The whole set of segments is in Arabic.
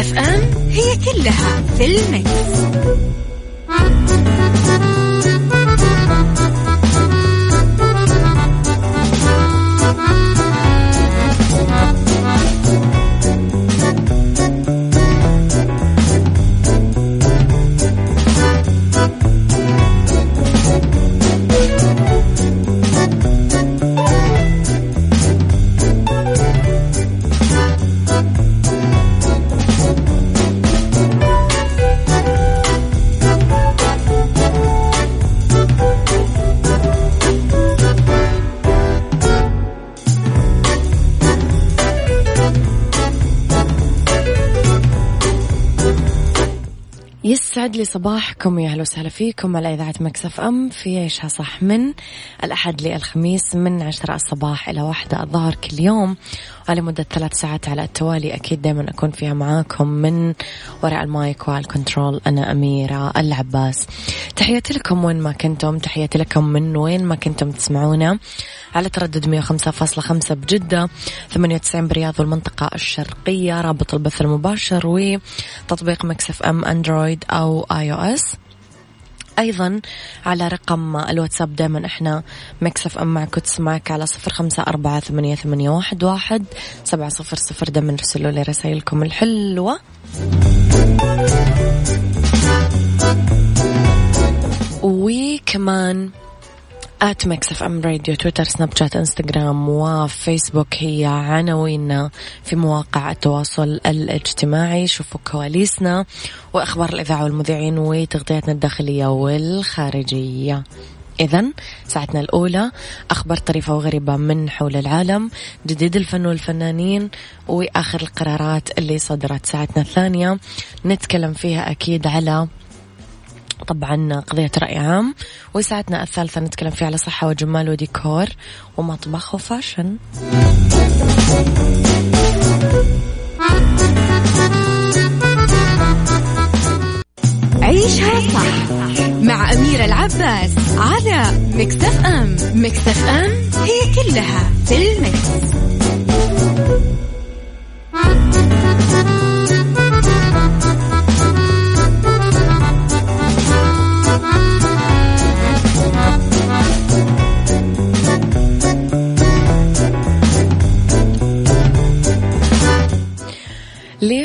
مكتف أم هي كلها في المكس. يسعد لي صباحكم يا أهلا وسهلا فيكم على إذاعة Mix FM في عيشها صح من الأحد للخميس من عشرة الصباح إلى واحدة الظهر كل يوم. لمدة ثلاث ساعات على التوالي. أكيد دائما أكون فيها معاكم من وراء ال mic وال control أنا أميرة العباس. تحياتي لكم وين ما كنتم. تحياتي لكم من وين ما كنتم تسمعونا. على تردد 105.5 بجدة 98 برياض والمنطقة الشرقية رابط البث المباشر وتطبيق Mix FM Android أو iOS. أيضا على رقم الواتساب دائما إحنا Mix FM معك وتسمعك على صفر خمسة أربعة ثمانية, ثمانية واحد, واحد سبعة صفر صفر. دائما رسلوا لي رسائلكم الحلوة. وكمان at Mix FM Radio تويتر سناب شات إنستغرام وفيسبوك هي عناويننا في مواقع التواصل الاجتماعي. شوفوا كواليسنا وأخبار الإذاعة والمذيعين وتغطياتنا الداخلية والخارجية. إذا ساعتنا الأولى أخبار طريفة وغريبة من حول العالم جديد الفن والفنانين وآخر القرارات اللي صدرت ساعتنا الثانية. نتكلم فيها أكيد على طبعا قضية رأي عام. وساعتنا الثالثة نتكلم فيها على صحة وجمال وديكور ومطبخ وفاشن. عيشها صح مع أميرة العباس على مكتف أم مكتف أم هي كلها في المكس.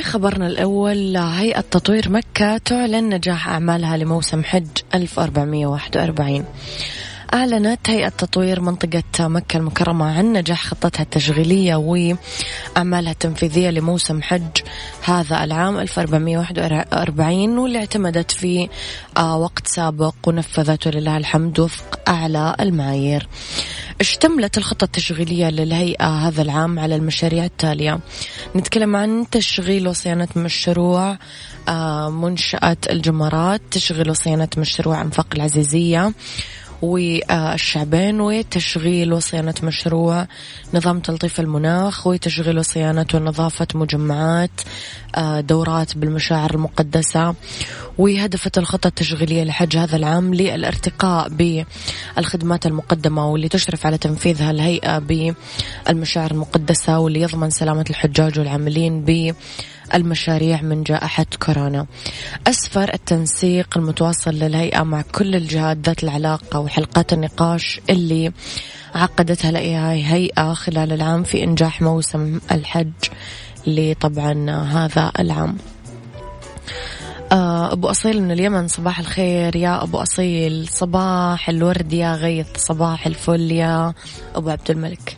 خبرنا الأول هيئة تطوير مكة تعلن نجاح أعمالها لموسم حج 1441 أعلنت هيئة تطوير منطقة مكة المكرمة عن نجاح خطتها التشغيلية وأعمالها التنفيذية لموسم حج هذا العام 1441 واللي اعتمدت في آه، وقت سابق ونفذته لله الحمد وفق أعلى المعايير. اشتملت الخطة التشغيلية للهيئة هذا العام على المشاريع التالية نتكلم عن تشغيل وصيانة مشروع آه، منشأة الجمرات تشغيل وصيانة مشروع أنفاق العزيزية والشعبين وتشغيل وصيانة مشروع نظام تلطيف المناخ وتشغيل وصيانة ونظافة مجمعات آه، دورات بالمشاعر المقدسة. وهدفت الخطة التشغيلية لحج هذا العام للارتقاء بالخدمات المقدمة واللي تشرف على تنفيذها الهيئة بالمشاعر المقدسة واللي يضمن سلامة الحجاج والعاملين ب المشاريع من جائحة كورونا. أسفر التنسيق المتواصل للهيئة مع كل الجهات ذات العلاقة وحلقات النقاش اللي عقدتها الهيئة خلال العام في إنجاح موسم الحج لطبعا هذا العام. آه، أبو أصيل من اليمن صباح الخير يا أبو أصيل. صباح الورد يا غيث صباح الفل يا أبو عبد الملك.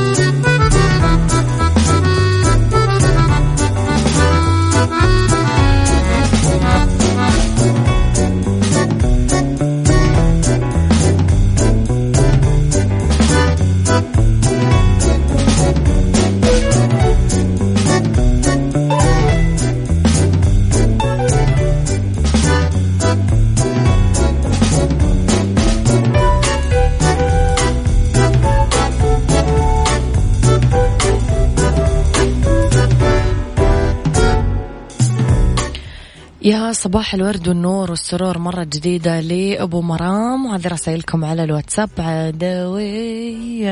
صباح الورد والنور والسرور مرة جديدة لأبو مرام. وهذه رسائلكم على الواتساب. عدوية.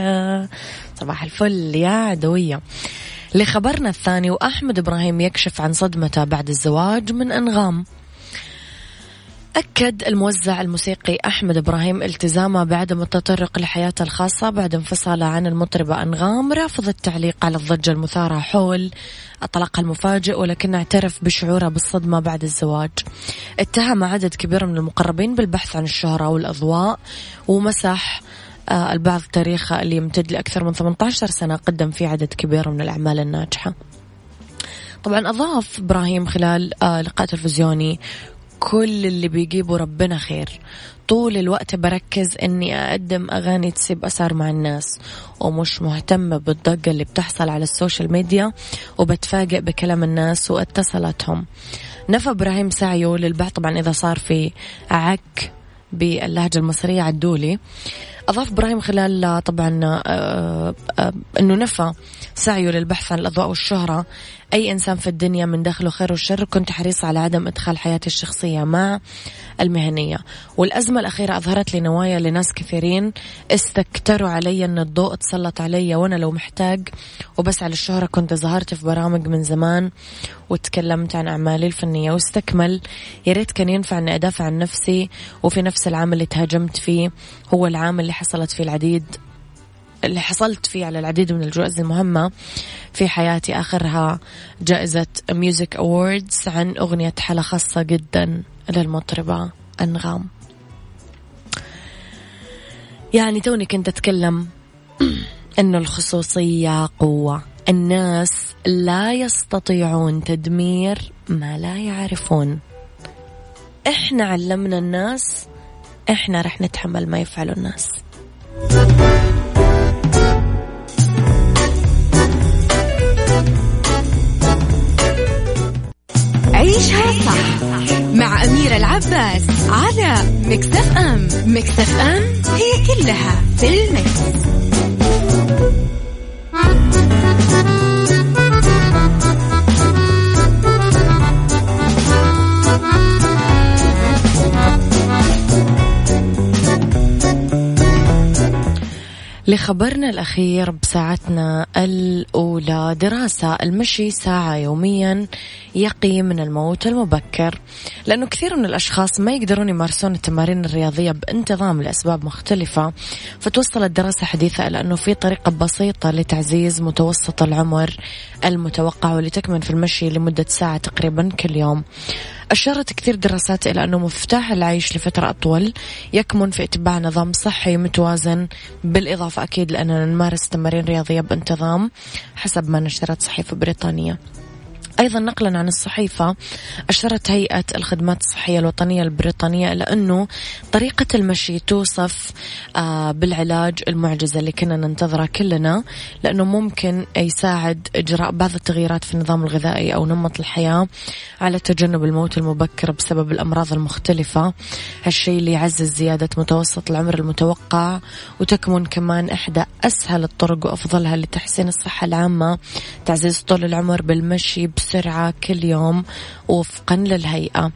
صباح الفل يا عدوية. لخبرنا الثاني وأحمد إبراهيم يكشف عن صدمته بعد الزواج من أنغام. أكد الموزع الموسيقي أحمد إبراهيم التزامه بعدم التطرق لحياته الخاصة بعد انفصاله عن المطربة أنغام رافض التعليق على الضجة المثارة حول الطلاق المفاجئ ولكن اعترف بشعوره بالصدمة بعد الزواج. اتهم عدد كبير من المقربين بالبحث عن الشهرة والأضواء ومسح آه، البعض تاريخه اللي يمتد لأكثر من 18 سنة قدم فيه عدد كبير من الأعمال الناجحة. طبعا أضاف إبراهيم خلال آه، لقاء تلفزيوني كل اللي بيجيبه ربنا خير. طول الوقت بركز إني أقدم أغاني تسيب اثر مع الناس ومش مهتمة بالضجة اللي بتحصل على السوشيال ميديا وبتفاجئ بكلام الناس واتصلتهم نفى إبراهيم سعيه للبعض طبعا إذا صار في عك باللهجة المصرية عدولي. أضاف إبراهيم خلال طبعا آه، آه، أنه نفى سعيه للبحث عن الأضواء والشهرة. أي إنسان في الدنيا من داخله خير وشر كنت حريصة على عدم إدخال حياتي الشخصية مع المهنية. والأزمة الأخيرة أظهرت لي نوايا لناس كثيرين. استكتروا علي أن الضوء تسلط علي وأنا لو محتاج. وبسعى للشهرة كنت ظهرت في برامج من زمان وتكلمت عن أعمالي الفنية. واستكمل. يا ريت كان ينفع أني أدافع عن نفسي. وفي نفس العام اللي تهاجمت فيه هو العام اللي حصلت فيه العديد. اللي حصلت فيه على العديد من الجوائز المهمة في حياتي. آخرها جائزة Music Awards عن أغنية حالة خاصة جدا للمطربة أنغام. يعني توني كنت أتكلم أنه الخصوصية قوة. الناس لا يستطيعون تدمير ما لا يعرفون. إحنا علمنا الناس إحنا رح نتحمل ما يفعله الناس. العباس على مكتف أم مكتف أم هي كلها في المكس. لخبرنا الأخير بساعتنا الأولى دراسة المشي ساعة يوميا يقي من الموت المبكر. لأنه كثير من الأشخاص ما يقدرون يمارسون التمارين الرياضية بانتظام لأسباب مختلفة. فتوصلت دراسة حديثة إلى أنه في طريقة بسيطة لتعزيز متوسط العمر المتوقع واللي تكمن في المشي لمدة ساعة تقريبا كل يوم. أشارت كثير دراسات إلى أنه مفتاح العيش لفترة أطول يكمن في اتباع نظام صحي متوازن بالإضافة أكيد لأننا نمارس تمارين رياضية بانتظام حسب ما نشرت صحيفة بريطانية. أيضا نقلا عن الصحيفة أشارت هيئة الخدمات الصحية الوطنية البريطانية إلى أنه طريقة المشي توصف آه، بالعلاج المعجزة اللي كنا ننتظرها كلنا لأنه ممكن يساعد إجراء بعض التغييرات في النظام الغذائي أو نمط الحياة على تجنب الموت المبكر بسبب الأمراض المختلفة. هالشيء اللي يعزز زيادة متوسط العمر المتوقع وتكمن كمان إحدى أسهل الطرق وأفضلها لتحسين الصحة العامة تعزيز طول العمر بالمشي بسرعة كل يوم وفقا للهيئة.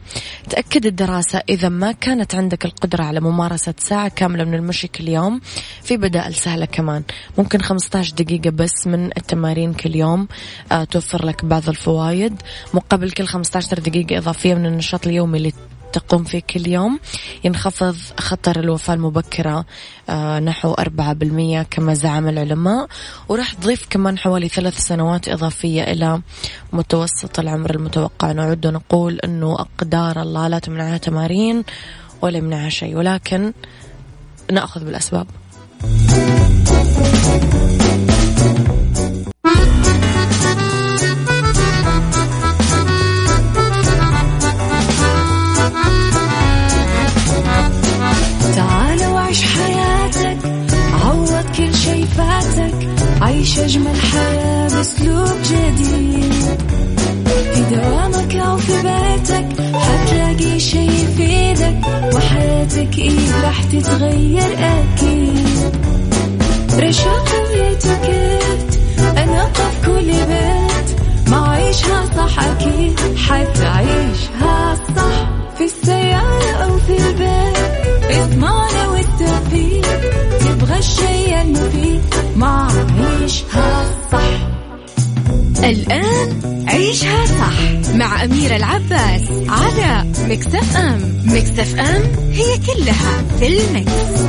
تأكد الدراسة إذا ما كانت عندك القدرة على ممارسة ساعة كاملة من المشي كل يوم في بدائل سهلة كمان. ممكن 15 دقيقة بس من التمارين كل يوم آه توفر لك بعض الفوائد. مقابل كل 15 دقيقة إضافية من النشاط اليومي اللي تقوم فيه كل يوم. ينخفض خطر الوفاة المبكرة آه، نحو أربعة بالمية كما زعم العلماء. وراح تضيف كمان حوالي ثلاث سنوات إضافية إلى متوسط العمر المتوقع. نعد ونقول أنه أقدار الله لا تمنعها تمارين ولا يمنعها شيء. ولكن نأخذ بالأسباب. عيش أجمل حياة بأسلوب جديد. في دوامك أو في بيتك حتلاقي شي يفيدك وحياتك إيه راح تتغير أكيد. رشاق ويتوكيت أنا قف كل بيت. ما عيشها صح أكيد حتعيشها صح في السيارة. الشيء المفيد ما عيشها صح الآن عيشها صح مع أميرة العباس على مكتف أم مكتف أم هي كلها في المكس.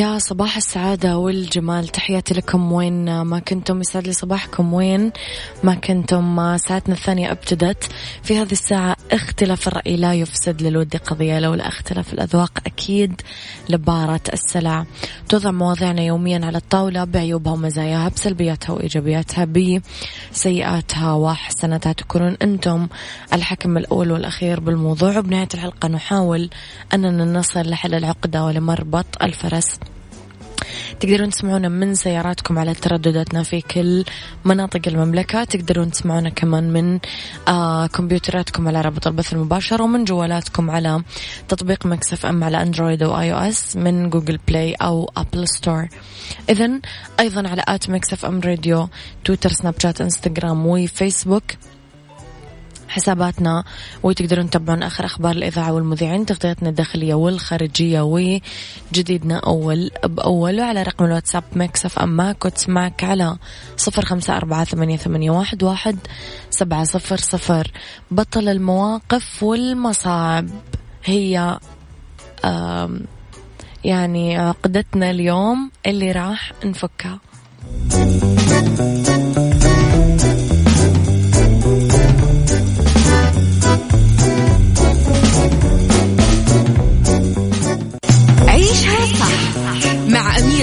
يا صباح السعادة والجمال. تحياتي لكم. وين ما كنتم يسعد لي صباحكم. وين ما كنتم ساعتنا الثانية ابتدت. في هذه الساعة اختلاف الرأي لا يفسد للود قضية لولا اختلاف الأذواق أكيد لبارة السلع. توضع مواضيعنا يوميا على الطاولة بعيوبها ومزاياها بسلبياتها وإيجابياتها بسيئاتها وحسناتها تكونون أنتم الحكم الأول والأخير بالموضوع. وبنهاية الحلقة نحاول أننا نصل لحل العقدة ولمربط الفرس. تقدرون تسمعونا من سياراتكم على تردداتنا في كل مناطق المملكة. تقدرون تسمعونا كمان من آه كمبيوتراتكم على رابط البث المباشر ومن جوالاتكم على تطبيق Mix FM على Android أو iOS من Google Play أو Apple Store. إذا أيضا على at Mix FM Radio تويتر سناب شات إنستغرام وفيسبوك. حساباتنا وتقدرون تتابعون آخر أخبار الإذاعة والمذيعين تغطياتنا الداخلية والخارجية وجديدنا أول بأول وعلى رقم الواتساب Mix FM كنت تسمعك على صفر خمسة أربعة ثمانية واحد, واحد سبعة صفر صفر. بطل المواقف والمصاعب هي يعني عقدتنا اليوم اللي راح نفكها.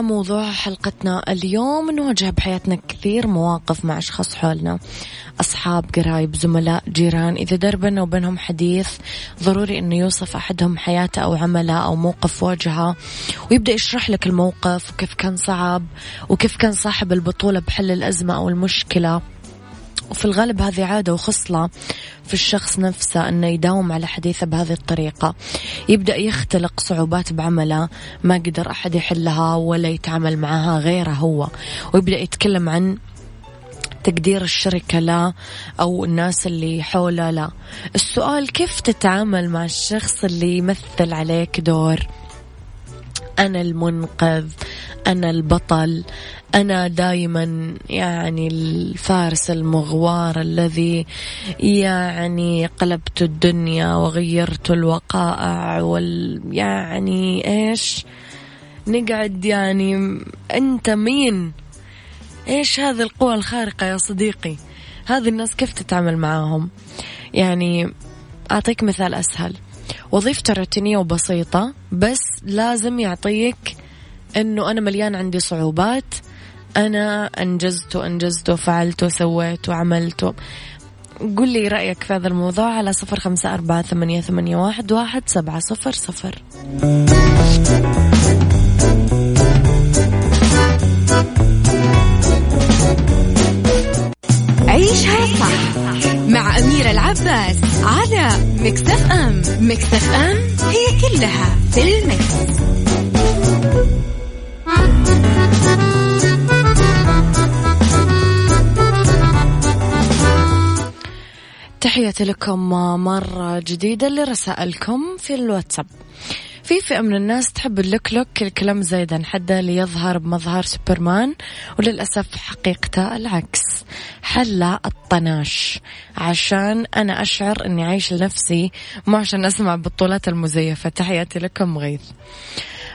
موضوع حلقتنا اليوم. نواجه بحياتنا كثير مواقف مع أشخاص حولنا. أصحاب قرايب زملاء جيران. إذا دار بيننا وبينهم حديث ضروري أنه يوصف أحدهم حياته أو عمله أو موقف واجهه ويبدأ يشرح لك الموقف وكيف كان صعب وكيف كان صاحب البطولة بحل الأزمة أو المشكلة. وفي الغالب هذه عادة وخصلة في الشخص نفسه أنه يداوم على حديثه بهذه الطريقة. يبدأ يختلق صعوبات بعمله ما قدر أحد يحلها ولا يتعامل معها غيره هو. ويبدأ يتكلم عن تقدير الشركة لا أو الناس اللي حوله لا السؤال كيف تتعامل مع الشخص اللي يمثل عليك دور؟ أنا المنقذ أنا البطل أنا دايما يعني الفارس المغوار الذي يعني قلبت الدنيا وغيرت الوقائع وال يعني إيش؟ نقعد يعني أنت مين؟ إيش هذه القوى الخارقة يا صديقي؟ هذه الناس كيف تتعامل معاهم؟ يعني أعطيك مثال أسهل. وظيفته روتينية وبسيطة بس لازم يعطيك إنه أنا مليان عندي صعوبات أنا أنجزت وأنجزت وفعلت وسويت وعملت. قل لي رأيك في هذا الموضوع على صفر خمسة أربعة ثمانية, ثمانية واحد, واحد سبعة صفر صفر. عيشها صح مع أميرة العباس على مكتف أم. مكتف أم هي كلها في المكس. تحياتي لكم مرة جديدة لرسائلكم في الواتساب. في فئة من الناس تحب اللوك الكلام زايد عن حده ليظهر بمظهر سوبرمان وللأسف حقيقته العكس. حلا الطناش. عشان أنا أشعر أني عايش لنفسي مو عشان أسمع بطولات المزيفة تحياتي لكم غيث.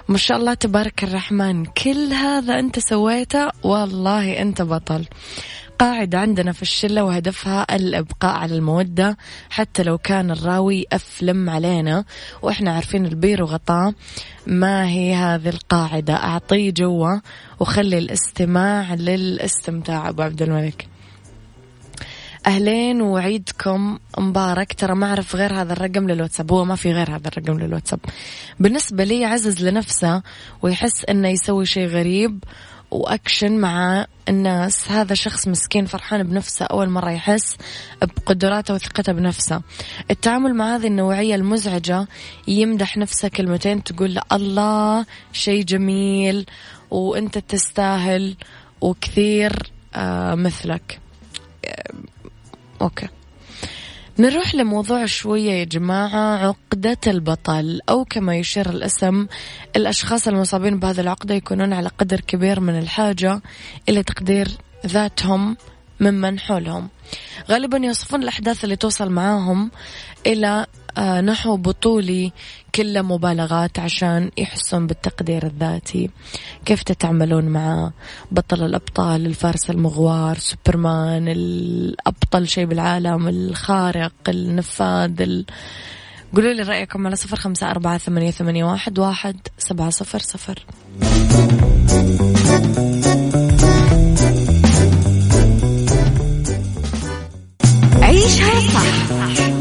ما شاء الله تبارك الرحمن. كل هذا أنت سويته؟ والله أنت بطل. قاعدة عندنا في الشلة وهدفها الإبقاء على المودة حتى لو كان الراوي أفلم علينا وإحنا عارفين البير وغطاه ما هي هذه القاعدة؟ أعطيه جوا وخلي الاستماع للاستمتاع أبو عبد الملك. أهلين وعيدكم مبارك. ترى ما أعرف غير هذا الرقم للواتساب هو ما في غير هذا الرقم للواتساب. بالنسبة لي عزز لنفسه ويحس أنه يسوي شيء غريب وأكشن مع الناس. هذا شخص مسكين فرحان بنفسه أول مرة يحس بقدراته وثقته بنفسه. التعامل مع هذه النوعية المزعجة يمدح نفسه كلمتين تقول له الله شيء جميل وأنت تستاهل وكثير آه مثلك. آه أوكي. نروح لموضوع شوية يا جماعة عقدة البطل أو كما يشير الاسم الأشخاص المصابين بهذه العقدة يكونون على قدر كبير من الحاجة إلى تقدير ذاتهم. ممن حولهم. غالبا يوصفون الأحداث اللي توصل معاهم إلى آه، نحو بطولي كله مبالغات عشان يحسون بالتقدير الذاتي. كيف تتعاملون مع بطل الأبطال الفارس المغوار سوبرمان الأبطل شيء بالعالم الخارق النفاذ ال... قولوا لي رأيكم على صفر خمسة أربعة ثمانية, ثمانية واحد, واحد سبعة صفر صفر.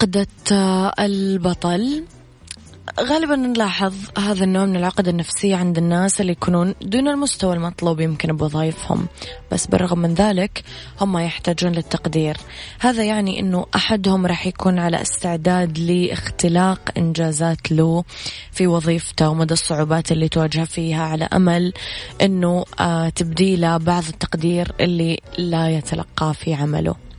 عقدة البطل. غالبا نلاحظ هذا النوع من العقد النفسية عند الناس اللي يكونون دون المستوى المطلوب يمكن بوظائفهم بس بالرغم من ذلك هم يحتاجون للتقدير. هذا يعني أنه أحدهم راح يكون على استعداد لاختلاق إنجازات له في وظيفته ومدى الصعوبات اللي تواجه فيها على أمل أنه آه، تبديله بعض التقدير اللي لا يتلقاه في عمله.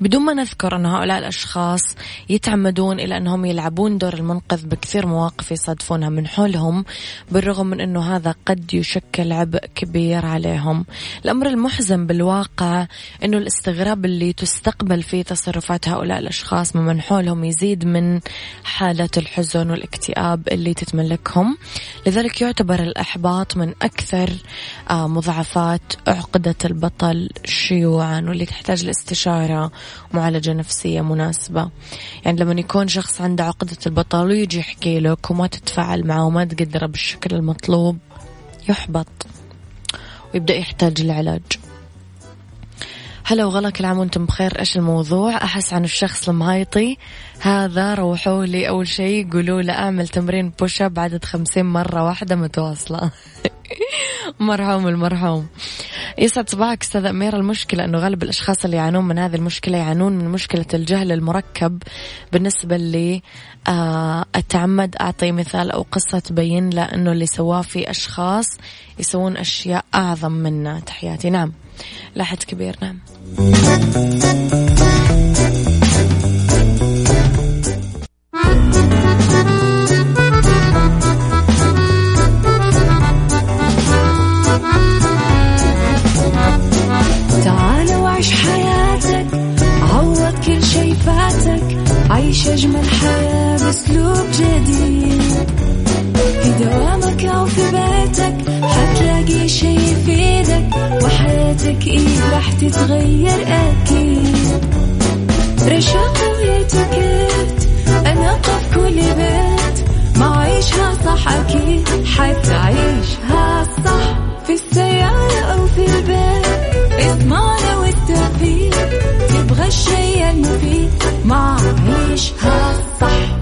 بدون ما نذكر أن هؤلاء الأشخاص يتعمدون إلى أنهم يلعبون دور المنقذ بكثير مواقف يصادفونها من حولهم بالرغم من أنه هذا قد يشكل عبء كبير عليهم. الأمر المحزن بالواقع أنه الاستغراب اللي تستقبل فيه تصرفات هؤلاء الأشخاص من حولهم يزيد من حالة الحزن والاكتئاب اللي تتملكهم. لذلك يعتبر الإحباط من أكثر آه، مضاعفات عقدة البطل شيوعا واللي تحتاج لاستشارة معالجة نفسية مناسبة. يعني لما يكون شخص عنده عقدة البطل ويجي يحكي لك وما تتفاعل معه وما تقدره بالشكل المطلوب يحبط ويبدأ يحتاج العلاج هلا وغلا كل عام وأنتم بخير. إيش الموضوع؟ أحس عن الشخص المهايطي هذا روحوا لي أول شيء. قولوا له أعمل تمرين بوش اب عدد خمسين مرة واحدة متواصلة. مرحوم المرحوم. يسعد صباحك أستاذ امير المشكلة إنه غالب الأشخاص اللي يعانون من هذه المشكلة يعانون من مشكلة الجهل المركب. بالنسبة لي آه أتعمد أعطي مثال أو قصة تبين له انه اللي سواه في أشخاص يسوون أشياء أعظم منا. تحياتي. نعم. لاحد كبير نعم. تعال وعيش حياتك عوض كل شي فاتك عيش أجمل حياة بأسلوب جديد. دوامك أو في بيتك حتلاقي شي يفيدك وحياتك إيه راح تتغير أكيد. رشاق ويتوكيت أنا قف كل بيت ما عيشها صح أكيد حتعيشها صح. في السيارة أو في البيت اسمعنا والتوفيق تبغى الشيء المفيد ما عيشها صح.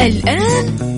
الآن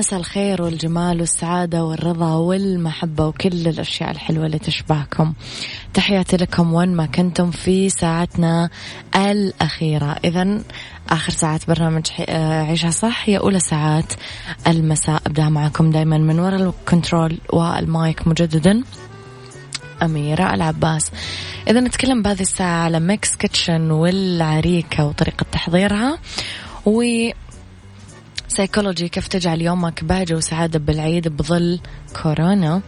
مساء الخير والجمال والسعادة والرضا والمحبة وكل الأشياء الحلوة اللي تشبهكم. تحياتي لكم وين ما كنتم في ساعتنا الأخيرة. إذا آخر ساعات برنامج عيشها صح. هي أولى ساعات المساء. أبدأ معكم دايما من وراء ال control وال mic مجددا. أميرة العباس. إذا نتكلم بهذه الساعة على Mix Kitchen والعريكة وطريقة تحضيرها. و سيكولوجي كيف تجعل يومك بهجة وسعادة بالعيد بظل كورونا؟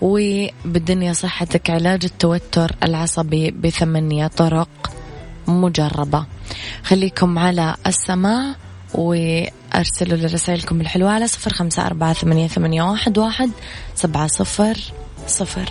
وبالدنيا صحتك علاج التوتر العصبي بثمانية طرق مجربة. خليكم على السماع وأرسلوا لي رسائلكم الحلوة على صفر خمسة أربعة ثمانية, واحد سبعة صفر صفر.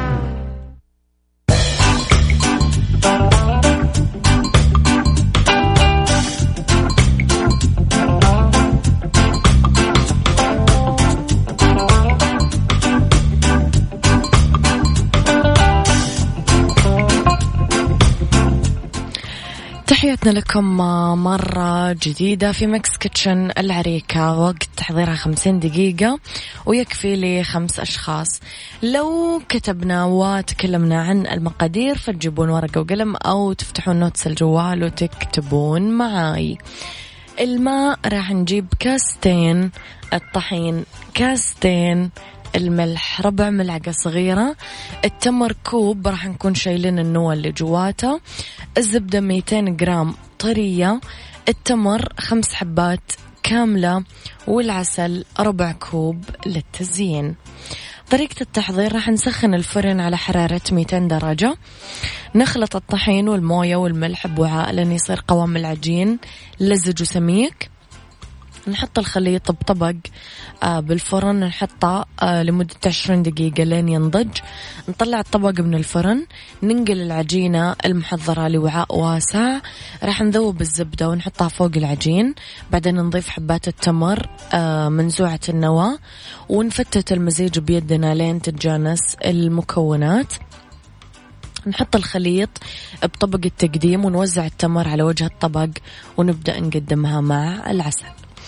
تحياتنا لكم مرة جديدة في Mix Kitchen العريكة. وقت تحضيرها خمسين دقيقة ويكفي لخمس أشخاص. لو كتبنا وتكلمنا عن المقادير فتجيبون ورقة وقلم أو تفتحون notes الجوال وتكتبون معاي. الماء راح نجيب كاستين الطحين كاستين الملح. ربع ملعقة صغيرة. التمر كوب راح نكون شايلين النوى اللي جواته. الزبدة 200 جرام طرية. التمر خمس حبات كاملة. والعسل ربع كوب للتزيين. طريقة التحضير راح نسخن الفرن على حرارة 200 درجة. نخلط الطحين والموية والملح بوعاء لين يصير قوام العجين لزج وسميك. نحط الخليط بطبق آه، بالفرن نحطه آه، لمدة عشرين دقيقة لين ينضج. نطلع الطبق من الفرن ننقل العجينة المحضرة لوعاء واسع. راح نذوب الزبدة ونحطها فوق العجين. بعدين نضيف حبات التمر آه، منزوعة النواة. ونفتت المزيج بيدنا لين تتجانس المكونات. نحط الخليط بطبق التقديم ونوزع التمر على وجه الطبق ونبدأ نقدمها مع العسل.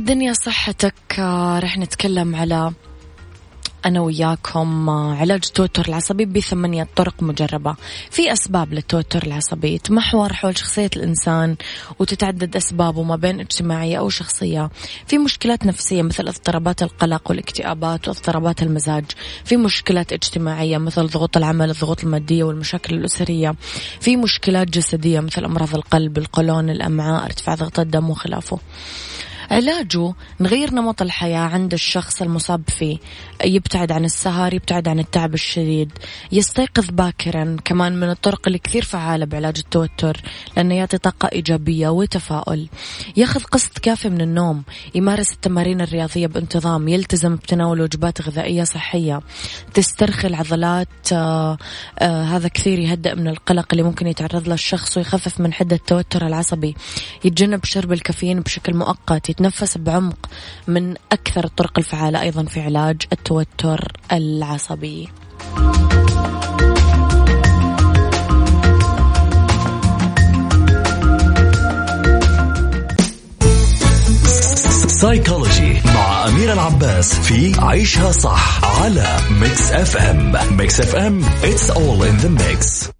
بالدنيا صحتك آه، رح نتكلم على أنا وياكم آه، علاج التوتر العصبي بثمانية طرق مجربة. في أسباب للتوتر العصبي تمحور حول شخصية الإنسان وتتعدد أسبابه ما بين اجتماعية أو شخصية. في مشكلات نفسية مثل اضطرابات القلق والاكتئابات واضطرابات المزاج. في مشكلات اجتماعية مثل ضغوط العمل الضغوط المادية والمشاكل الأسرية. في مشكلات جسدية مثل أمراض القلب القولون الأمعاء ارتفاع ضغط الدم وخلافه. علاجه نغير نمط الحياة عند الشخص المصاب فيه. يبتعد عن السهر يبتعد عن التعب الشديد. يستيقظ باكرا كمان من الطرق اللي كثير فعالة بعلاج التوتر لأنه يعطي طاقة إيجابية وتفاؤل. يأخذ قسط كافي من النوم يمارس التمارين الرياضية بانتظام يلتزم بتناول وجبات غذائية صحية. تسترخي العضلات آه آه هذا كثير يهدئ من القلق اللي ممكن يتعرض له الشخص ويخفف من حدة التوتر العصبي. يتجنب شرب الكافيين بشكل مؤقت يتنفس بعمق من أكثر الطرق الفعالة أيضا في علاج التوتر العصبي. psychology مع أميرة العباس في عيشها صح على Mix FM Mix FM it's all in the mix.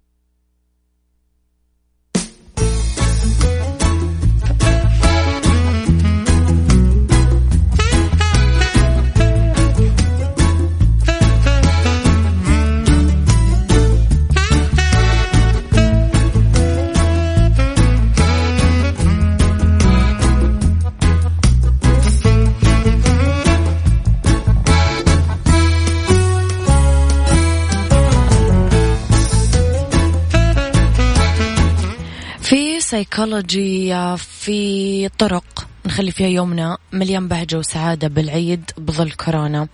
سايكولوجي في طرق نخلي فيها يومنا مليان بهجة وسعادة بالعيد بظل كورونا.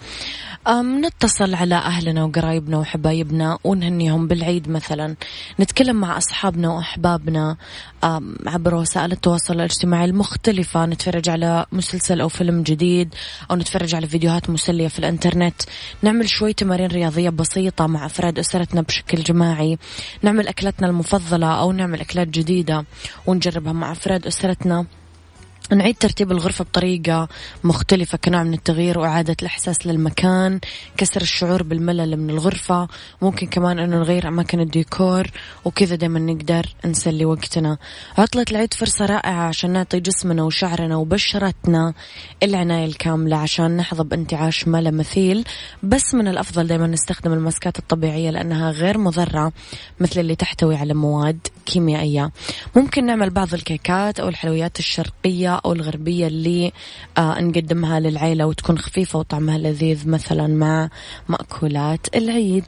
نتصل على أهلنا وقرايبنا وحبايبنا ونهنيهم بالعيد مثلا. نتكلم مع أصحابنا وأحبابنا عبر وسائل التواصل الاجتماعي المختلفة. نتفرج على مسلسل أو فيلم جديد أو نتفرج على فيديوهات مسلية في الإنترنت. نعمل شوي تمارين رياضية بسيطة مع أفراد أسرتنا بشكل جماعي. نعمل أكلاتنا المفضلة أو نعمل أكلات جديدة ونجربها مع أفراد أسرتنا. نعيد ترتيب الغرفة بطريقة مختلفة كنوع من التغيير وإعادة الإحساس للمكان كسر الشعور بالملل من الغرفة ممكن كمان أنه نغير أماكن الديكور وكذا دايما نقدر نسلي وقتنا. عطلة العيد فرصة رائعة عشان نعطي جسمنا وشعرنا وبشرتنا العناية الكاملة عشان نحظى بانتعاش ما لا مثيل بس من الأفضل دايما نستخدم الماسكات الطبيعية لأنها غير مضرة مثل اللي تحتوي على مواد كيميائية. ممكن نعمل بعض الكيكات أو الحلويات الشرقية أو الغربية اللي آه نقدمها للعيلة وتكون خفيفة وطعمها لذيذ مثلا مع مأكولات العيد.